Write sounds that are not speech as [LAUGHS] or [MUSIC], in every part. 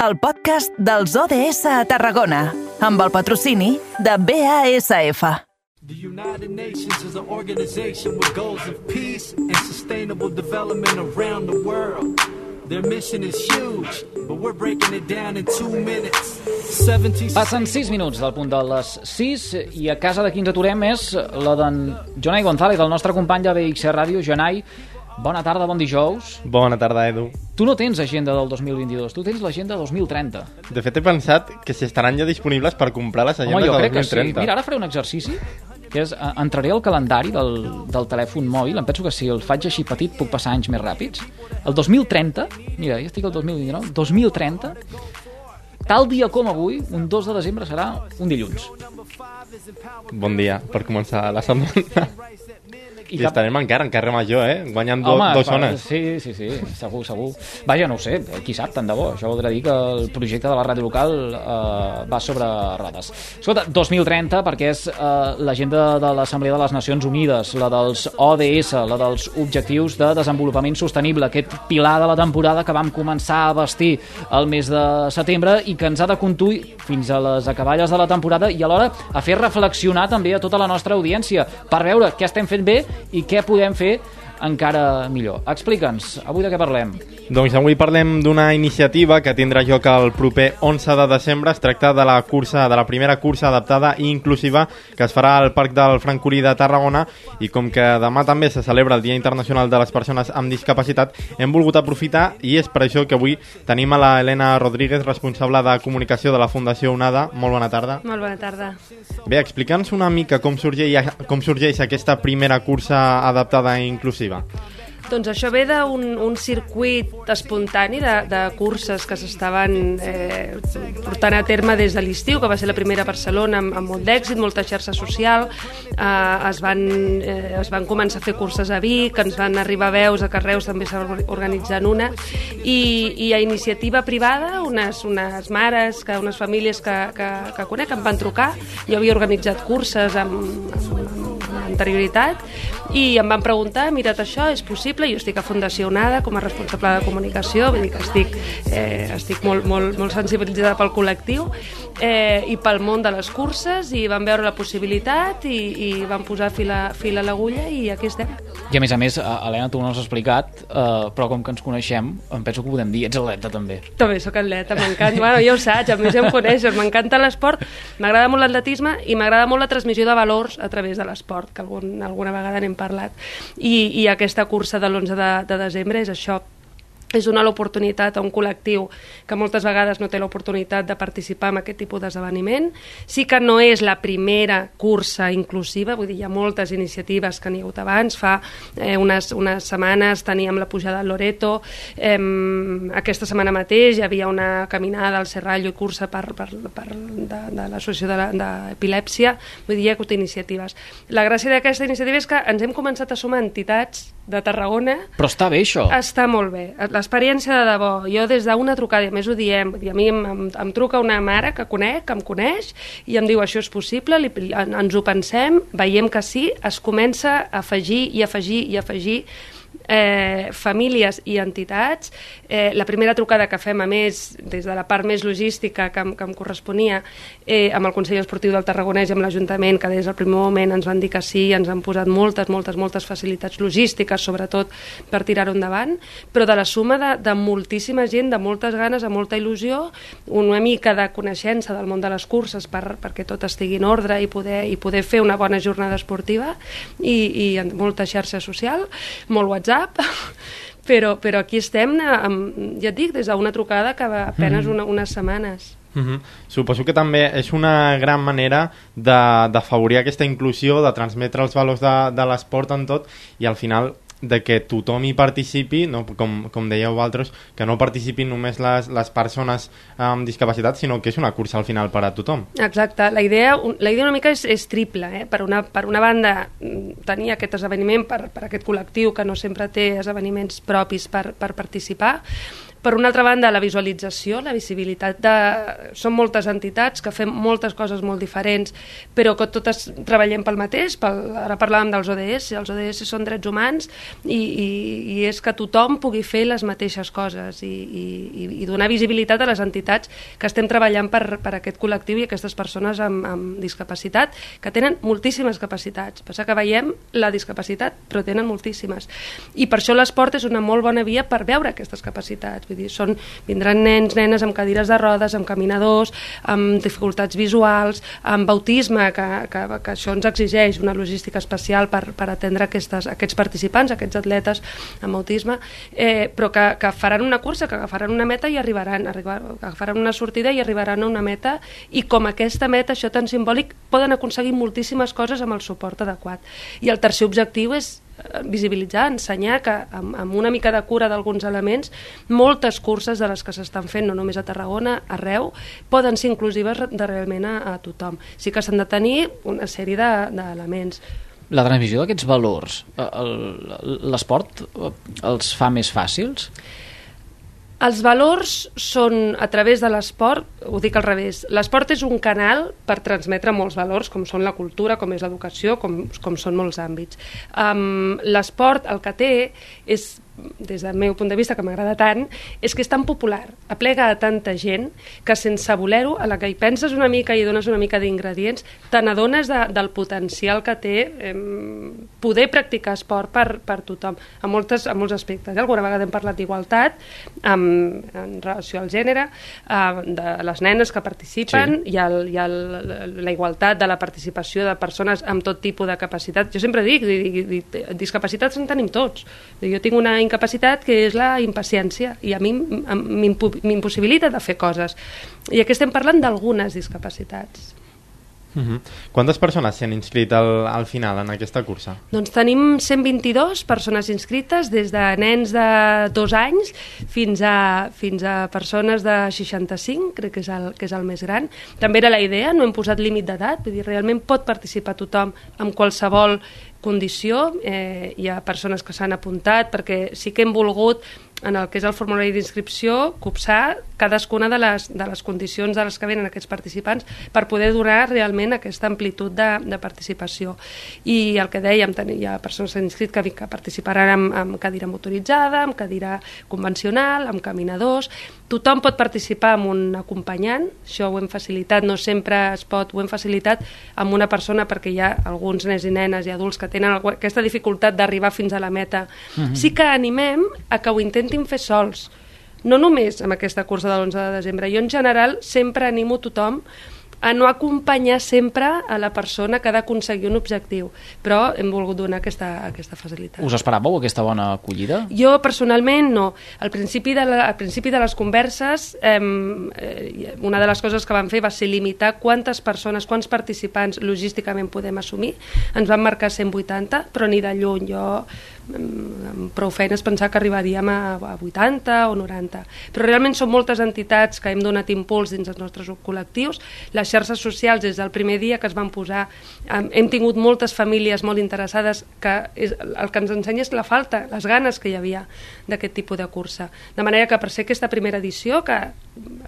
el podcast dels ODS a Tarragona, amb el patrocini de BASF. The United Nations is an organization with goals of peace and sustainable development around the world. Their mission is huge, but we're breaking it down in two minutes. 17 Passen 6 minuts del punt de les 6 i a casa de qui ens aturem és la d'en Jonai González, el nostre company de BXC Ràdio. Jonai, bona tarda, bon dijous. Bona tarda, Edu. Tu no tens agenda del 2022, tu tens l'agenda 2030. De fet, he pensat que si estaran ja disponibles per comprar les agendes Home, jo del crec que sí. 2030. Mira, ara faré un exercici, que és, eh, entraré al calendari del, del telèfon mòbil, em penso que si el faig així petit puc passar anys més ràpids. El 2030, mira, ja estic al 2029, 2030, tal dia com avui, un 2 de desembre serà un dilluns. Bon dia, per començar la setmana. I I, estarem encara en carrer major, eh? Guanyant do, Home, dues zones. Sí, sí, sí, segur, segur. Vaja, no ho sé, qui sap, tant de bo. Això voldrà dir que el projecte de la ràdio local eh, va sobre rodes. Escolta, 2030, perquè és eh, l'agenda de l'Assemblea de les Nacions Unides, la dels ODS, la dels Objectius de Desenvolupament Sostenible, aquest pilar de la temporada que vam començar a vestir el mes de setembre i que ens ha de conduir fins a les acaballes de la temporada i alhora a fer reflexionar també a tota la nostra audiència per veure què estem fent bé i què podem fer encara millor. Explica'ns, avui de què parlem? Doncs avui parlem d'una iniciativa que tindrà lloc el proper 11 de desembre. Es tracta de la cursa de la primera cursa adaptada i inclusiva que es farà al Parc del Francolí de Tarragona i com que demà també se celebra el Dia Internacional de les Persones amb Discapacitat, hem volgut aprofitar i és per això que avui tenim a la Helena Rodríguez, responsable de comunicació de la Fundació UNADA. Molt bona tarda. Molt bona tarda. Bé, explica'ns una mica com sorgeix, com sorgeix aquesta primera cursa adaptada i inclusiva. Doncs això ve d'un un circuit espontani de, de curses que s'estaven eh, portant a terme des de l'estiu, que va ser la primera a Barcelona amb, amb molt d'èxit, molta xarxa social. Eh, es, van, eh, es van començar a fer curses a Vic, ens van arribar veus a Carreus, també s'ha organitzant una, i, i a iniciativa privada, unes, unes mares, que, unes famílies que, que, que conec, em van trucar. Jo havia organitzat curses amb, amb anterioritat i em van preguntar, mira't això, és possible? Jo estic a Fundació Onada com a responsable de comunicació, vull dir que estic, eh, estic molt, molt, molt sensibilitzada pel col·lectiu eh, i pel món de les curses i van veure la possibilitat i, i van posar fil a, fil a l'agulla i aquí estem. I a més a més, eh, Helena, tu no has explicat, eh, però com que ens coneixem, em penso que ho podem dir, ets atleta també. També sóc atleta, m'encanta. Bueno, ja ho saps, a més ja em coneixes, m'encanta l'esport, m'agrada molt l'atletisme i m'agrada molt la transmissió de valors a través de l'esport, que algun, alguna vegada n'hem parlat. I, I aquesta cursa de l'11 de, de desembre és això, és donar l'oportunitat a un col·lectiu que moltes vegades no té l'oportunitat de participar en aquest tipus d'esdeveniment. Sí que no és la primera cursa inclusiva, vull dir, hi ha moltes iniciatives que n'hi ha hagut abans. Fa eh, unes, unes setmanes teníem la pujada al Loreto, eh, aquesta setmana mateix hi havia una caminada al Serrallo i cursa per, per, per, de, de l'Associació d'Epilèpsia, de, vull dir, hi ha hagut iniciatives. La gràcia d'aquesta iniciativa és que ens hem començat a sumar entitats de Tarragona Però està bé, això. està molt bé. L'experiència de debò, jo des d'una trucada, a més ho diem, a mi em, em, em truca una mare que conec, que em coneix, i em diu això és possible, li, en, ens ho pensem, veiem que sí, es comença a afegir i afegir i afegir eh, famílies i entitats. Eh, la primera trucada que fem, a més, des de la part més logística que, que em corresponia, eh, amb el Consell Esportiu del Tarragonès i amb l'Ajuntament, que des del primer moment ens van dir que sí, ens han posat moltes, moltes, moltes facilitats logístiques, sobretot per tirar-ho endavant, però de la suma de, de moltíssima gent, de moltes ganes, de molta il·lusió, una mica de coneixença del món de les curses per, perquè tot estigui en ordre i poder, i poder fer una bona jornada esportiva i, i molta xarxa social, molt WhatsApp, però, però aquí estem, eh, amb, ja et dic, des d'una trucada que va apenes una, unes setmanes. Mhm. Suposo que també és una gran manera d'afavorir aquesta inclusió, de transmetre els valors de, de l'esport en tot i al final de que tothom hi participi, no? com, com dèieu vosaltres, que no participin només les, les persones amb discapacitat, sinó que és una cursa al final per a tothom. Exacte, la idea, la idea una mica és, és triple. Eh? Per, una, per una banda, mm, tenir aquest esdeveniment per, per aquest col·lectiu que no sempre té esdeveniments propis per, per participar, Per una altra banda, la visualització, la visibilitat de... Són moltes entitats que fem moltes coses molt diferents, però que totes treballem pel mateix. Pel... Ara parlàvem dels ODS, els ODS són drets humans i, i, i és que tothom pugui fer les mateixes coses i, i, i donar visibilitat a les entitats que estem treballant per, per aquest col·lectiu i aquestes persones amb, amb discapacitat, que tenen moltíssimes capacitats. Passa que veiem la discapacitat, però tenen moltíssimes. I per això l'esport és una molt bona via per veure aquestes capacitats Vull dir, són, vindran nens, nenes amb cadires de rodes, amb caminadors, amb dificultats visuals, amb autisme, que, que, que això ens exigeix una logística especial per, per atendre aquestes, aquests participants, aquests atletes amb autisme, eh, però que, que faran una cursa, que agafaran una meta i arribaran, arribar, agafaran una sortida i arribaran a una meta, i com aquesta meta, això tan simbòlic, poden aconseguir moltíssimes coses amb el suport adequat. I el tercer objectiu és visibilitzar, ensenyar que amb, amb una mica de cura d'alguns elements, moltes curses de les que s'estan fent, no només a Tarragona, arreu, poden ser inclusives de realment a, a tothom. Sí que s'han de tenir una sèrie d'elements. De, la transmissió d'aquests valors, eh, l'esport eh, els fa més fàcils? Els valors són a través de l'esport, ho dic al revés, l'esport és un canal per transmetre molts valors, com són la cultura, com és l'educació, com, com són molts àmbits. Um, l'esport el que té és des del meu punt de vista, que m'agrada tant, és que és tan popular, aplega a tanta gent, que sense voler-ho, a la que hi penses una mica i dones una mica d'ingredients, te n'adones de, del potencial que té eh, poder practicar esport per, per tothom, a, moltes, a molts aspectes. Eh? Alguna vegada hem parlat d'igualtat en relació al gènere, eh, de les nenes que participen sí. i, el, i el, la igualtat de la participació de persones amb tot tipus de capacitat. Jo sempre dic, dic, dic discapacitats en tenim tots. Jo tinc una incapacitat que és la impaciència i a mi m'impossibilita de fer coses. I aquí estem parlant d'algunes discapacitats. Uh -huh. Quantes persones s'han inscrit al, al final en aquesta cursa? Doncs tenim 122 persones inscrites, des de nens de dos anys fins a, fins a persones de 65, crec que és, el, que és el més gran. També era la idea, no hem posat límit d'edat, vull dir, realment pot participar tothom amb qualsevol condició, eh, hi ha persones que s'han apuntat perquè sí que hem volgut en el que és el formulari d'inscripció, copsar cadascuna de les, de les condicions de les que venen aquests participants per poder donar realment aquesta amplitud de, de participació. I el que dèiem, hi ha persones que han inscrit que, que participaran amb, amb cadira motoritzada, amb cadira convencional, amb caminadors... Tothom pot participar amb un acompanyant, això ho hem facilitat, no sempre es pot, ho hem facilitat amb una persona perquè hi ha alguns nens i nenes i adults que tenen aquesta dificultat d'arribar fins a la meta. Uh mhm. -huh. Sí que animem a que ho intentin intentin fer sols. No només amb aquesta cursa de l'11 de desembre. Jo, en general, sempre animo tothom a no acompanyar sempre a la persona que ha d'aconseguir un objectiu, però hem volgut donar aquesta, aquesta facilitat. Us esperàveu aquesta bona acollida? Jo, personalment, no. Al principi de, la, al principi de les converses, eh, una de les coses que vam fer va ser limitar quantes persones, quants participants logísticament podem assumir. Ens van marcar 180, però ni de lluny. Jo amb prou feines pensar que arribaríem a, a 80 o 90. Però realment són moltes entitats que hem donat impuls dins els nostres col·lectius. Les xarxes socials, des del primer dia que es van posar, hem tingut moltes famílies molt interessades que és, el que ens ensenya és la falta, les ganes que hi havia d'aquest tipus de cursa. De manera que per ser aquesta primera edició, que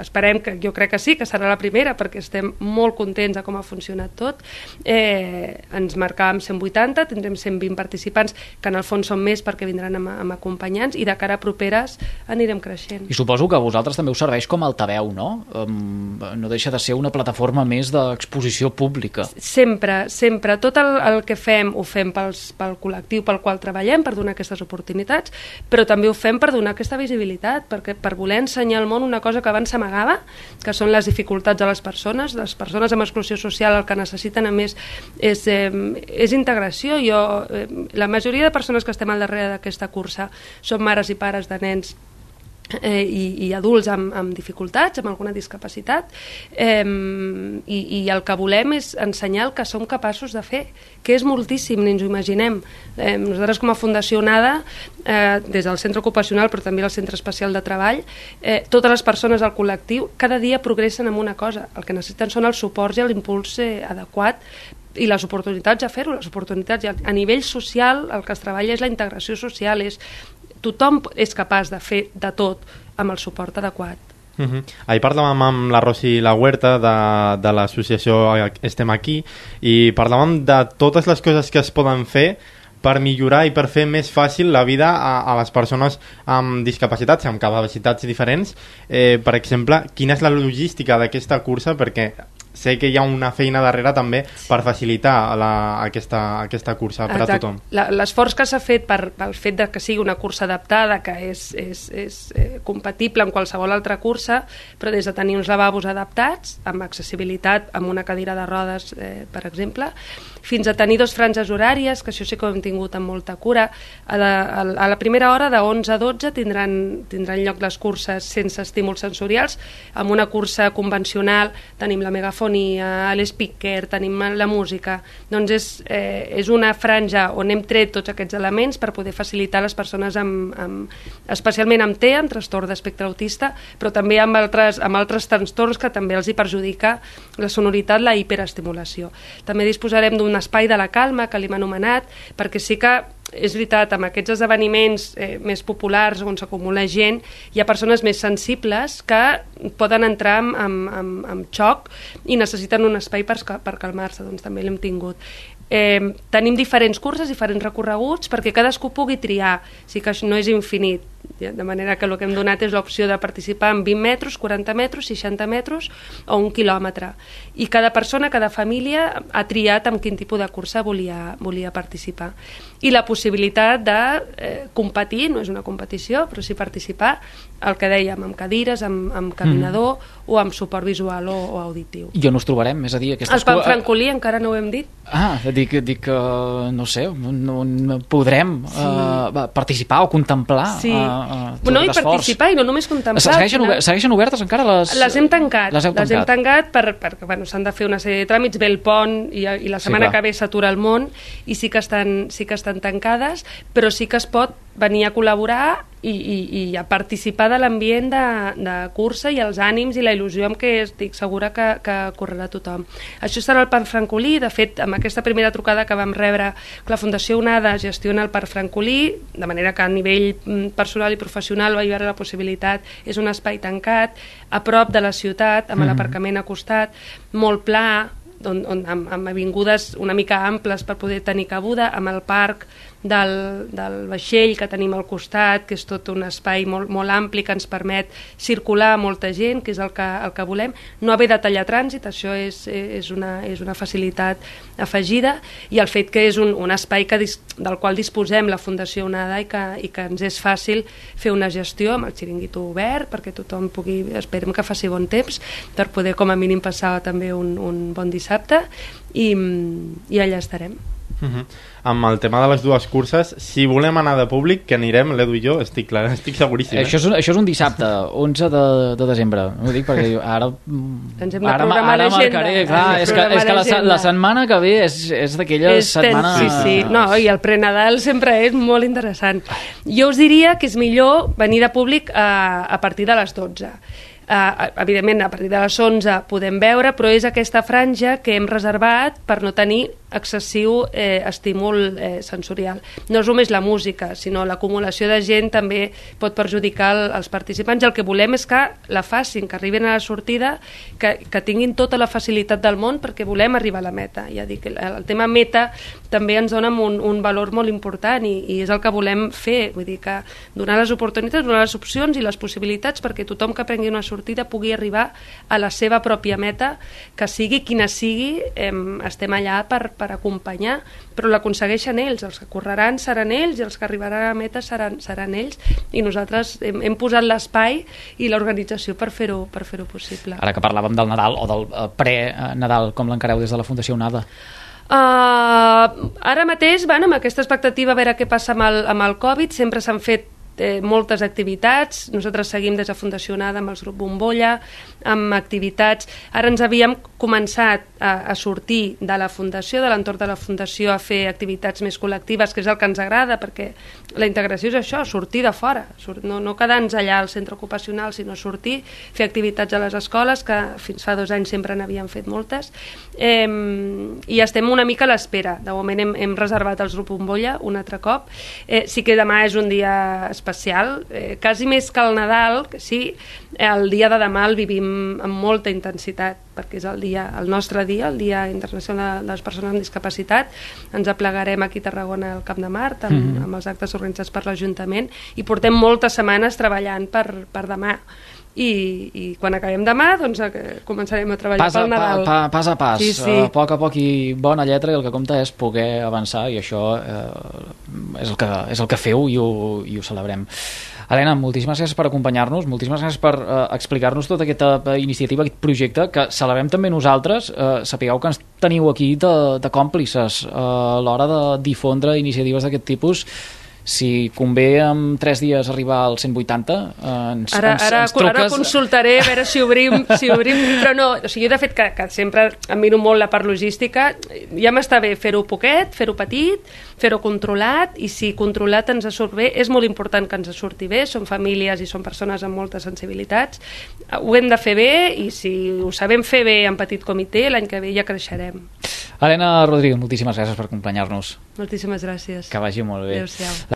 esperem que, jo crec que sí, que serà la primera, perquè estem molt contents de com ha funcionat tot, eh, ens marcàvem 180, tindrem 120 participants, que en el fons són més perquè vindran amb, amb acompanyants i de cara a properes anirem creixent. I suposo que a vosaltres també us serveix com a altaveu, no? Um, no deixa de ser una plataforma més d'exposició pública. Sempre, sempre. Tot el, el que fem ho fem pels, pel col·lectiu pel qual treballem, per donar aquestes oportunitats, però també ho fem per donar aquesta visibilitat, perquè per voler ensenyar al món una cosa que abans s'amagava, que són les dificultats de les persones, les persones amb exclusió social el que necessiten a més és, eh, és integració. Jo, eh, la majoria de persones que estem al darrere d'aquesta cursa som mares i pares de nens eh, i, i adults amb, amb dificultats, amb alguna discapacitat, eh, i, i el que volem és ensenyar el que som capaços de fer, que és moltíssim, ni ens ho imaginem. Eh, nosaltres com a Fundació NADA, eh, des del centre ocupacional, però també el centre especial de treball, eh, totes les persones al col·lectiu cada dia progressen en una cosa. El que necessiten són els suports i l'impuls eh, adequat i les oportunitats a fer-ho, les oportunitats a nivell social el que es treballa és la integració social, és tothom és capaç de fer de tot amb el suport adequat. Uh -huh. Ahir parlàvem amb la Rosi La Huerta de, de l'associació Estem Aquí i parlàvem de totes les coses que es poden fer per millorar i per fer més fàcil la vida a, a les persones amb discapacitats, amb capacitats diferents. Eh, per exemple, quina és la logística d'aquesta cursa? Perquè sé que hi ha una feina darrere també per facilitar la, aquesta, aquesta cursa per Exacte. a tothom. L'esforç que s'ha fet per, pel fet de que sigui una cursa adaptada, que és, és, és eh, compatible amb qualsevol altra cursa, però des de tenir uns lavabos adaptats, amb accessibilitat, amb una cadira de rodes, eh, per exemple, fins a tenir dos franges horàries, que això sí que ho hem tingut amb molta cura. A la, a la primera hora, de 11 a 12, tindran, tindran lloc les curses sense estímuls sensorials. Amb una cursa convencional tenim la megafonia, l'speaker, tenim la música. Doncs és, eh, és una franja on hem tret tots aquests elements per poder facilitar les persones amb, amb, especialment amb TEA, amb trastorn d'espectre autista, però també amb altres, amb altres trastorns que també els hi perjudica la sonoritat, la hiperestimulació. També disposarem d'un un espai de la calma, que l'hem anomenat, perquè sí que és veritat, amb aquests esdeveniments eh, més populars on s'acumula gent, hi ha persones més sensibles que poden entrar en, en, en, en xoc i necessiten un espai per, per calmar-se, doncs també l'hem tingut. Eh, tenim diferents curses, diferents recorreguts, perquè cadascú pugui triar, sí que no és infinit, de manera que el que hem donat és l'opció de participar en 20 metres, 40 metres, 60 metres o un quilòmetre. I cada persona, cada família ha triat amb quin tipus de cursa volia, volia participar. I la possibilitat de eh, competir, no és una competició, però sí participar, el que dèiem, amb cadires, amb, amb caminador mm. o amb suport visual o, o auditiu. I on us trobarem? És a dir, aquestes... El Pan Francolí, encara no ho hem dit. Ah, dic, dic uh, no sé, no, no podrem sí. uh, participar o contemplar sí. uh, uh, no, i participar i no només contemplar. Segueixen, ober segueixen obertes encara les... Les hem tancat. Les, les hem tancat per, perquè bueno, s'han de fer una sèrie de tràmits, ve el pont i, i la setmana sí, que ve s'atura el món i sí que, estan, sí que estan tancades, però sí que es pot venir a col·laborar i, i, i a participar de l'ambient de, de cursa i els ànims i la il·lusió amb què estic segura que, que correrà tothom. Això serà el Parc Francolí, de fet, amb aquesta primera trucada que vam rebre que la Fundació UNADA gestiona el Parc Francolí, de manera que a nivell mm, personal i professional va haver la possibilitat, és un espai tancat, a prop de la ciutat, amb mm -hmm. l'aparcament a costat, molt pla, on, on, amb, amb avingudes una mica amples per poder tenir cabuda, amb el parc del, del vaixell que tenim al costat, que és tot un espai molt, molt ampli que ens permet circular molta gent, que és el que, el que volem, no haver de tallar trànsit, això és, és, una, és una facilitat afegida, i el fet que és un, un espai que, del qual disposem la Fundació UNADA i que, i que ens és fàcil fer una gestió amb el xiringuito obert, perquè tothom pugui, esperem que faci bon temps, per poder com a mínim passar també un, un bon dissabte, i, i allà estarem. Uh -huh. Amb el tema de les dues curses, si volem anar de públic, que anirem, l'Edu i jo, estic clar, [LAUGHS] estic seguríssim. Eh? Això, és un, això és un dissabte, 11 de, de desembre. Ho dic perquè ara... Ens hem de ara, ara marcaré, clar, és que, és que la, la setmana que ve és, és d'aquelles setmanes... Sí, sí, no, i el prenadal sempre és molt interessant. Jo us diria que és millor venir de públic a, a partir de les 12 eh, evidentment a partir de les 11 podem veure, però és aquesta franja que hem reservat per no tenir excessiu eh, estímul eh, sensorial. No és només la música, sinó l'acumulació de gent també pot perjudicar el, els participants i el que volem és que la facin, que arribin a la sortida, que, que tinguin tota la facilitat del món perquè volem arribar a la meta. Ja dic, el, el tema meta també ens dona un, un valor molt important i, i és el que volem fer, vull dir que donar les oportunitats, donar les opcions i les possibilitats perquè tothom que prengui una sortida pugui arribar a la seva pròpia meta, que sigui quina sigui, eh, estem allà per, per acompanyar, però l'aconsegueixen ells, els que correran seran ells i els que arribaran a meta seran, seran ells i nosaltres hem, hem posat l'espai i l'organització per fer-ho per fer possible. Ara que parlàvem del Nadal o del eh, pre-Nadal, com l'encareu des de la Fundació UNADA? Uh, ara mateix, bueno, amb aquesta expectativa a veure què passa amb el, amb el Covid, sempre s'han fet eh, moltes activitats, nosaltres seguim des de Fundació Nada amb el grup Bombolla, amb activitats, ara ens havíem començat a, a sortir de la Fundació, de l'entorn de la Fundació, a fer activitats més col·lectives, que és el que ens agrada, perquè la integració és això, sortir de fora, no, no quedar-nos allà al centre ocupacional, sinó sortir, fer activitats a les escoles, que fins fa dos anys sempre n'havíem fet moltes, eh, i estem una mica a l'espera. De moment hem, hem reservat el grup Bombolla un altre cop. Eh, sí que demà és un dia especial, eh, quasi més que el Nadal, que sí, el dia de demà el vivim amb molta intensitat, perquè és el dia, el nostre dia, el Dia Internacional de les Persones amb Discapacitat. Ens aplegarem aquí a Tarragona al Camp de Mart amb, mm -hmm. amb els actes organitzats per l'Ajuntament i portem moltes setmanes treballant per, per demà i, i quan acabem demà doncs eh, començarem a treballar pas a, pel Nadal. Pa, pa, pas a pas, Sí, sí. a poc a poc i bona lletra i el que compta és poder avançar i això eh, és, el que, és el que feu i ho, i ho celebrem. Helena, moltíssimes gràcies per acompanyar-nos, moltíssimes gràcies per eh, explicar-nos tota aquesta eh, iniciativa, aquest projecte, que celebrem també nosaltres. Eh, sapigueu que ens teniu aquí de, de còmplices eh, a l'hora de difondre iniciatives d'aquest tipus si convé en 3 dies arribar als 180 eh, ens, Ara, ens, ara, ens truques ara consultaré a veure si obrim, [LAUGHS] si obrim però no, o sigui, jo de fet que, que sempre em miro molt la part logística. Ja m'està bé fer-ho poquet, fer-ho petit fer-ho controlat i si controlat ens surt bé, és molt important que ens surti bé. Són famílies i són persones amb moltes sensibilitats. Ho hem de fer bé i si ho sabem fer bé en petit comitè l'any que ve ja creixerem. Helena Rodríguez, moltíssimes gràcies per acompanyar-nos. Moltíssimes gràcies. Que vagi molt bé. Adéu-siau